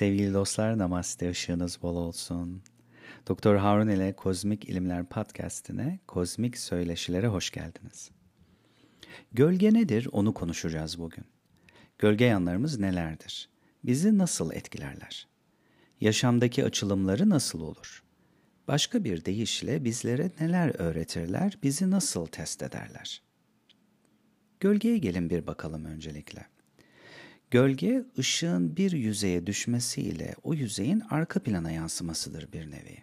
Sevgili dostlar, Namaste, ışığınız bol olsun. Doktor Harun ile Kozmik İlimler Podcast'ine, Kozmik Söyleşilere hoş geldiniz. Gölge nedir onu konuşacağız bugün. Gölge yanlarımız nelerdir? Bizi nasıl etkilerler? Yaşamdaki açılımları nasıl olur? Başka bir deyişle bizlere neler öğretirler, bizi nasıl test ederler? Gölgeye gelin bir bakalım öncelikle. Gölge ışığın bir yüzeye düşmesiyle o yüzeyin arka plana yansımasıdır bir nevi.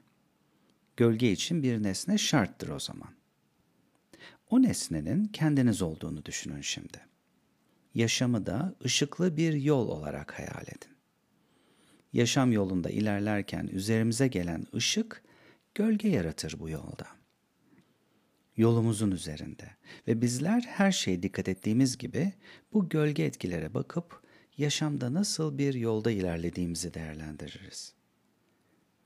Gölge için bir nesne şarttır o zaman. O nesnenin kendiniz olduğunu düşünün şimdi. Yaşamı da ışıklı bir yol olarak hayal edin. Yaşam yolunda ilerlerken üzerimize gelen ışık gölge yaratır bu yolda. Yolumuzun üzerinde ve bizler her şeye dikkat ettiğimiz gibi bu gölge etkilere bakıp yaşamda nasıl bir yolda ilerlediğimizi değerlendiririz.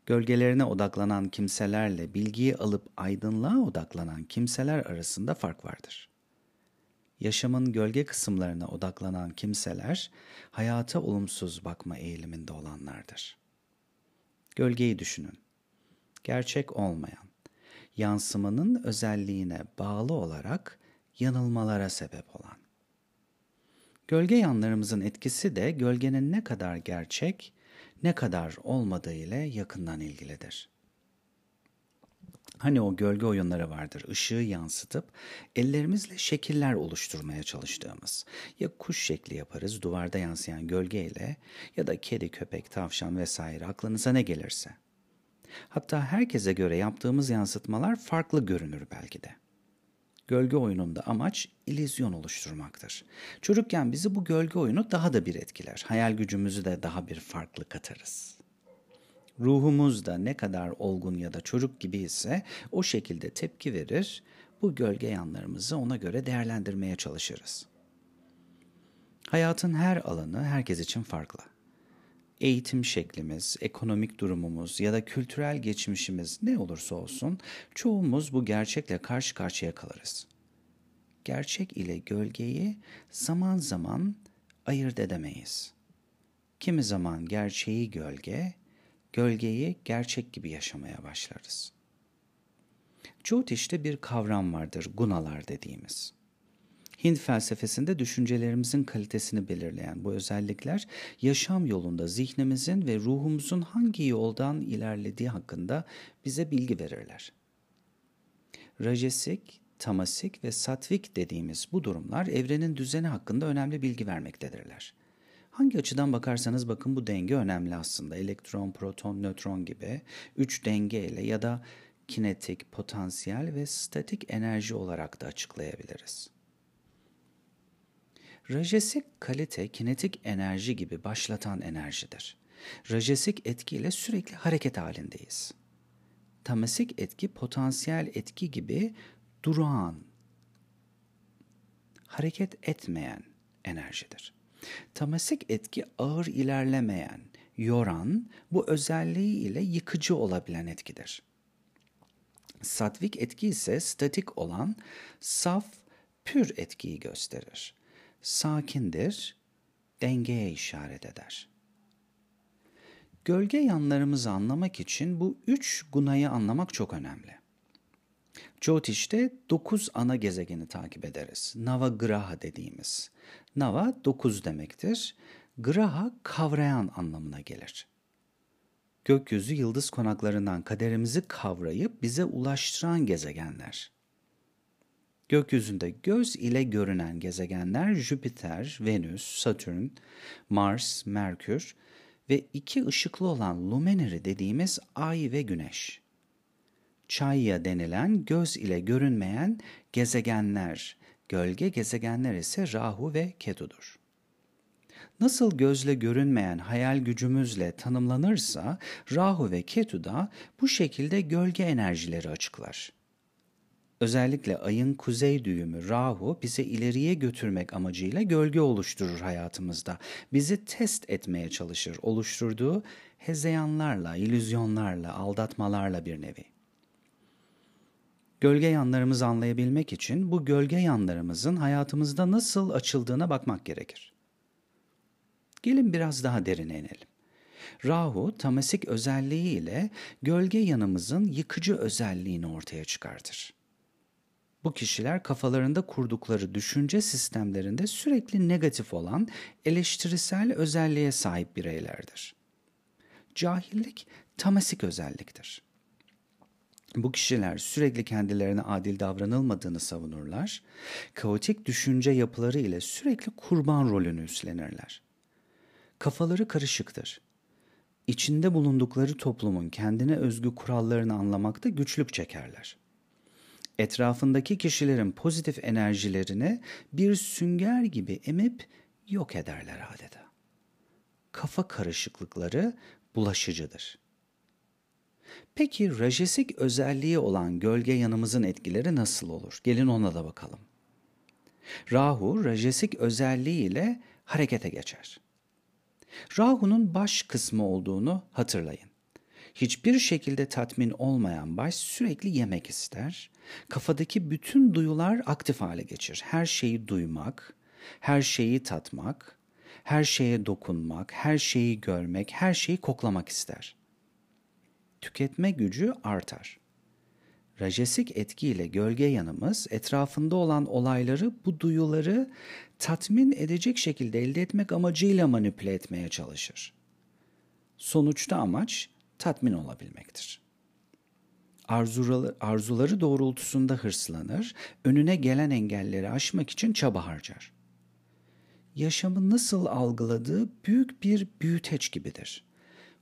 Gölgelerine odaklanan kimselerle bilgiyi alıp aydınlığa odaklanan kimseler arasında fark vardır. Yaşamın gölge kısımlarına odaklanan kimseler hayata olumsuz bakma eğiliminde olanlardır. Gölgeyi düşünün. Gerçek olmayan, yansımanın özelliğine bağlı olarak yanılmalara sebep olan. Gölge yanlarımızın etkisi de gölgenin ne kadar gerçek, ne kadar olmadığı ile yakından ilgilidir. Hani o gölge oyunları vardır, ışığı yansıtıp ellerimizle şekiller oluşturmaya çalıştığımız. Ya kuş şekli yaparız duvarda yansıyan gölgeyle ya da kedi, köpek, tavşan vesaire aklınıza ne gelirse. Hatta herkese göre yaptığımız yansıtmalar farklı görünür belki de. Gölge oyununda amaç ilizyon oluşturmaktır. Çocukken bizi bu gölge oyunu daha da bir etkiler. Hayal gücümüzü de daha bir farklı katarız. Ruhumuz da ne kadar olgun ya da çocuk gibi ise o şekilde tepki verir, bu gölge yanlarımızı ona göre değerlendirmeye çalışırız. Hayatın her alanı herkes için farklı eğitim şeklimiz, ekonomik durumumuz ya da kültürel geçmişimiz ne olursa olsun çoğumuz bu gerçekle karşı karşıya kalırız. Gerçek ile gölgeyi zaman zaman ayırt edemeyiz. Kimi zaman gerçeği gölge, gölgeyi gerçek gibi yaşamaya başlarız. Jyotish'te bir kavram vardır, gunalar dediğimiz. Hint felsefesinde düşüncelerimizin kalitesini belirleyen bu özellikler yaşam yolunda zihnimizin ve ruhumuzun hangi yoldan ilerlediği hakkında bize bilgi verirler. Rajesik, tamasik ve satvik dediğimiz bu durumlar evrenin düzeni hakkında önemli bilgi vermektedirler. Hangi açıdan bakarsanız bakın bu denge önemli aslında. Elektron, proton, nötron gibi üç denge ile ya da kinetik, potansiyel ve statik enerji olarak da açıklayabiliriz. Rajesik kalite kinetik enerji gibi başlatan enerjidir. Rajesik etkiyle sürekli hareket halindeyiz. Tamasik etki potansiyel etki gibi durağan, hareket etmeyen enerjidir. Tamasik etki ağır ilerlemeyen, yoran, bu özelliği ile yıkıcı olabilen etkidir. Satvik etki ise statik olan, saf, pür etkiyi gösterir sakindir, dengeye işaret eder. Gölge yanlarımızı anlamak için bu üç gunayı anlamak çok önemli. Jyotish'te dokuz ana gezegeni takip ederiz. Nava Graha dediğimiz. Nava dokuz demektir. Graha kavrayan anlamına gelir. Gökyüzü yıldız konaklarından kaderimizi kavrayıp bize ulaştıran gezegenler. Gökyüzünde göz ile görünen gezegenler Jüpiter, Venüs, Satürn, Mars, Merkür ve iki ışıklı olan luminary dediğimiz Ay ve Güneş. Çayya denilen göz ile görünmeyen gezegenler, gölge gezegenler ise Rahu ve Ketu'dur. Nasıl gözle görünmeyen hayal gücümüzle tanımlanırsa Rahu ve Ketu da bu şekilde gölge enerjileri açıklar. Özellikle ayın kuzey düğümü Rahu bizi ileriye götürmek amacıyla gölge oluşturur hayatımızda. Bizi test etmeye çalışır. Oluşturduğu hezeyanlarla, ilüzyonlarla, aldatmalarla bir nevi. Gölge yanlarımızı anlayabilmek için bu gölge yanlarımızın hayatımızda nasıl açıldığına bakmak gerekir. Gelin biraz daha derine inelim. Rahu tamasik özelliği ile gölge yanımızın yıkıcı özelliğini ortaya çıkartır. Bu kişiler kafalarında kurdukları düşünce sistemlerinde sürekli negatif olan eleştirisel özelliğe sahip bireylerdir. Cahillik tamasik özelliktir. Bu kişiler sürekli kendilerine adil davranılmadığını savunurlar, kaotik düşünce yapıları ile sürekli kurban rolünü üstlenirler. Kafaları karışıktır. İçinde bulundukları toplumun kendine özgü kurallarını anlamakta güçlük çekerler. Etrafındaki kişilerin pozitif enerjilerini bir sünger gibi emip yok ederler adeta. Kafa karışıklıkları bulaşıcıdır. Peki rajesik özelliği olan gölge yanımızın etkileri nasıl olur? Gelin ona da bakalım. Rahu rajesik özelliği ile harekete geçer. Rahu'nun baş kısmı olduğunu hatırlayın. Hiçbir şekilde tatmin olmayan baş sürekli yemek ister. Kafadaki bütün duyular aktif hale geçir. Her şeyi duymak, her şeyi tatmak, her şeye dokunmak, her şeyi görmek, her şeyi koklamak ister tüketme gücü artar. Rajesik etkiyle gölge yanımız etrafında olan olayları bu duyuları tatmin edecek şekilde elde etmek amacıyla manipüle etmeye çalışır. Sonuçta amaç tatmin olabilmektir. Arzuları, arzuları doğrultusunda hırslanır, önüne gelen engelleri aşmak için çaba harcar. Yaşamı nasıl algıladığı büyük bir büyüteç gibidir.''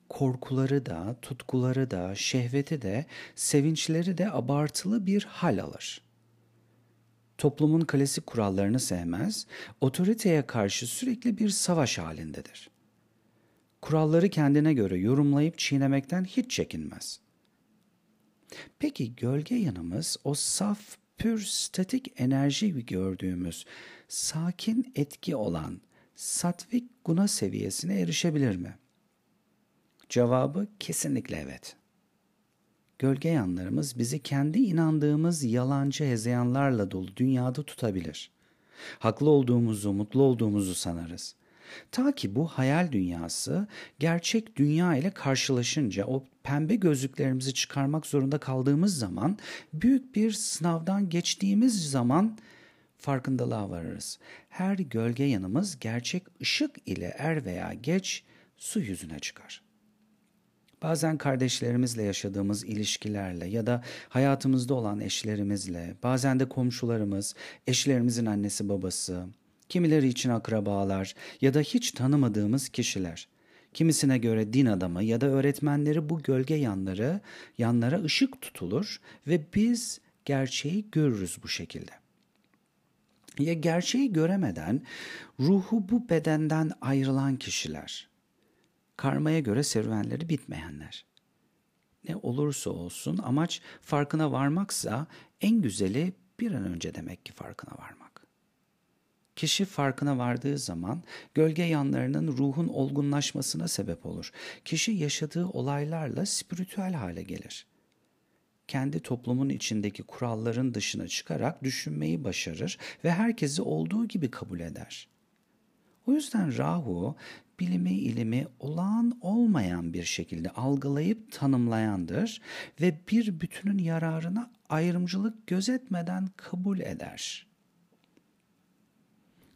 korkuları da, tutkuları da, şehveti de, sevinçleri de abartılı bir hal alır. Toplumun klasik kurallarını sevmez, otoriteye karşı sürekli bir savaş halindedir. Kuralları kendine göre yorumlayıp çiğnemekten hiç çekinmez. Peki gölge yanımız o saf, pür, statik enerji gördüğümüz, sakin etki olan satvik guna seviyesine erişebilir mi?'' Cevabı kesinlikle evet. Gölge yanlarımız bizi kendi inandığımız yalancı hezeyanlarla dolu dünyada tutabilir. Haklı olduğumuzu, mutlu olduğumuzu sanarız. Ta ki bu hayal dünyası gerçek dünya ile karşılaşınca o pembe gözlüklerimizi çıkarmak zorunda kaldığımız zaman büyük bir sınavdan geçtiğimiz zaman farkındalığa varırız. Her gölge yanımız gerçek ışık ile er veya geç su yüzüne çıkar.'' Bazen kardeşlerimizle yaşadığımız ilişkilerle ya da hayatımızda olan eşlerimizle, bazen de komşularımız, eşlerimizin annesi babası, kimileri için akrabalar ya da hiç tanımadığımız kişiler. Kimisine göre din adamı ya da öğretmenleri bu gölge yanları, yanlara ışık tutulur ve biz gerçeği görürüz bu şekilde. Ya gerçeği göremeden ruhu bu bedenden ayrılan kişiler karmaya göre serüvenleri bitmeyenler. Ne olursa olsun amaç farkına varmaksa en güzeli bir an önce demek ki farkına varmak. Kişi farkına vardığı zaman gölge yanlarının ruhun olgunlaşmasına sebep olur. Kişi yaşadığı olaylarla spiritüel hale gelir. Kendi toplumun içindeki kuralların dışına çıkarak düşünmeyi başarır ve herkesi olduğu gibi kabul eder. O yüzden Rahu bilimi ilimi olağan olmayan bir şekilde algılayıp tanımlayandır ve bir bütünün yararına ayrımcılık gözetmeden kabul eder.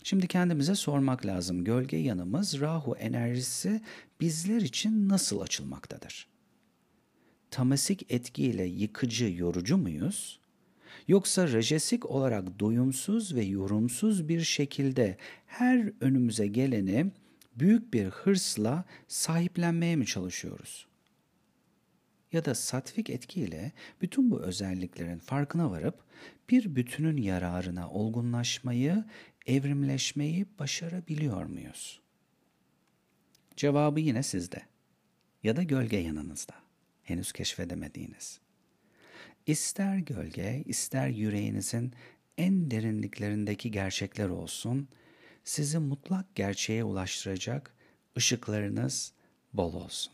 Şimdi kendimize sormak lazım. Gölge yanımız Rahu enerjisi bizler için nasıl açılmaktadır? Tamasik etkiyle yıkıcı, yorucu muyuz? Yoksa rejesik olarak doyumsuz ve yorumsuz bir şekilde her önümüze geleni büyük bir hırsla sahiplenmeye mi çalışıyoruz? Ya da satvik etkiyle bütün bu özelliklerin farkına varıp bir bütünün yararına olgunlaşmayı, evrimleşmeyi başarabiliyor muyuz? Cevabı yine sizde ya da gölge yanınızda. Henüz keşfedemediğiniz. İster gölge, ister yüreğinizin en derinliklerindeki gerçekler olsun.'' sizi mutlak gerçeğe ulaştıracak ışıklarınız bol olsun.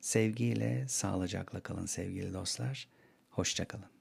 Sevgiyle, sağlıcakla kalın sevgili dostlar. Hoşçakalın.